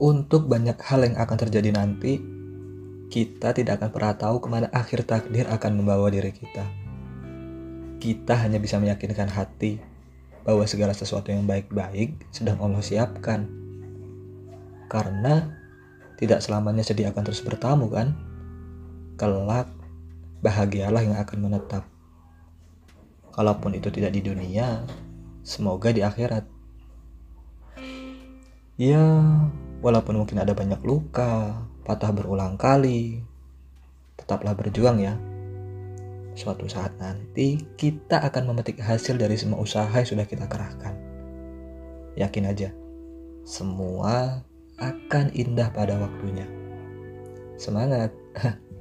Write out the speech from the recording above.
untuk banyak hal yang akan terjadi nanti, kita tidak akan pernah tahu ke mana akhir takdir akan membawa diri kita. Kita hanya bisa meyakinkan hati bahwa segala sesuatu yang baik-baik sedang Allah siapkan. Karena tidak selamanya sedih akan terus bertamu kan? Kelak, bahagialah yang akan menetap. Kalaupun itu tidak di dunia, semoga di akhirat. Ya, walaupun mungkin ada banyak luka, patah berulang kali, tetaplah berjuang ya. Suatu saat nanti kita akan memetik hasil dari semua usaha yang sudah kita kerahkan. Yakin aja, semua akan indah pada waktunya. Semangat!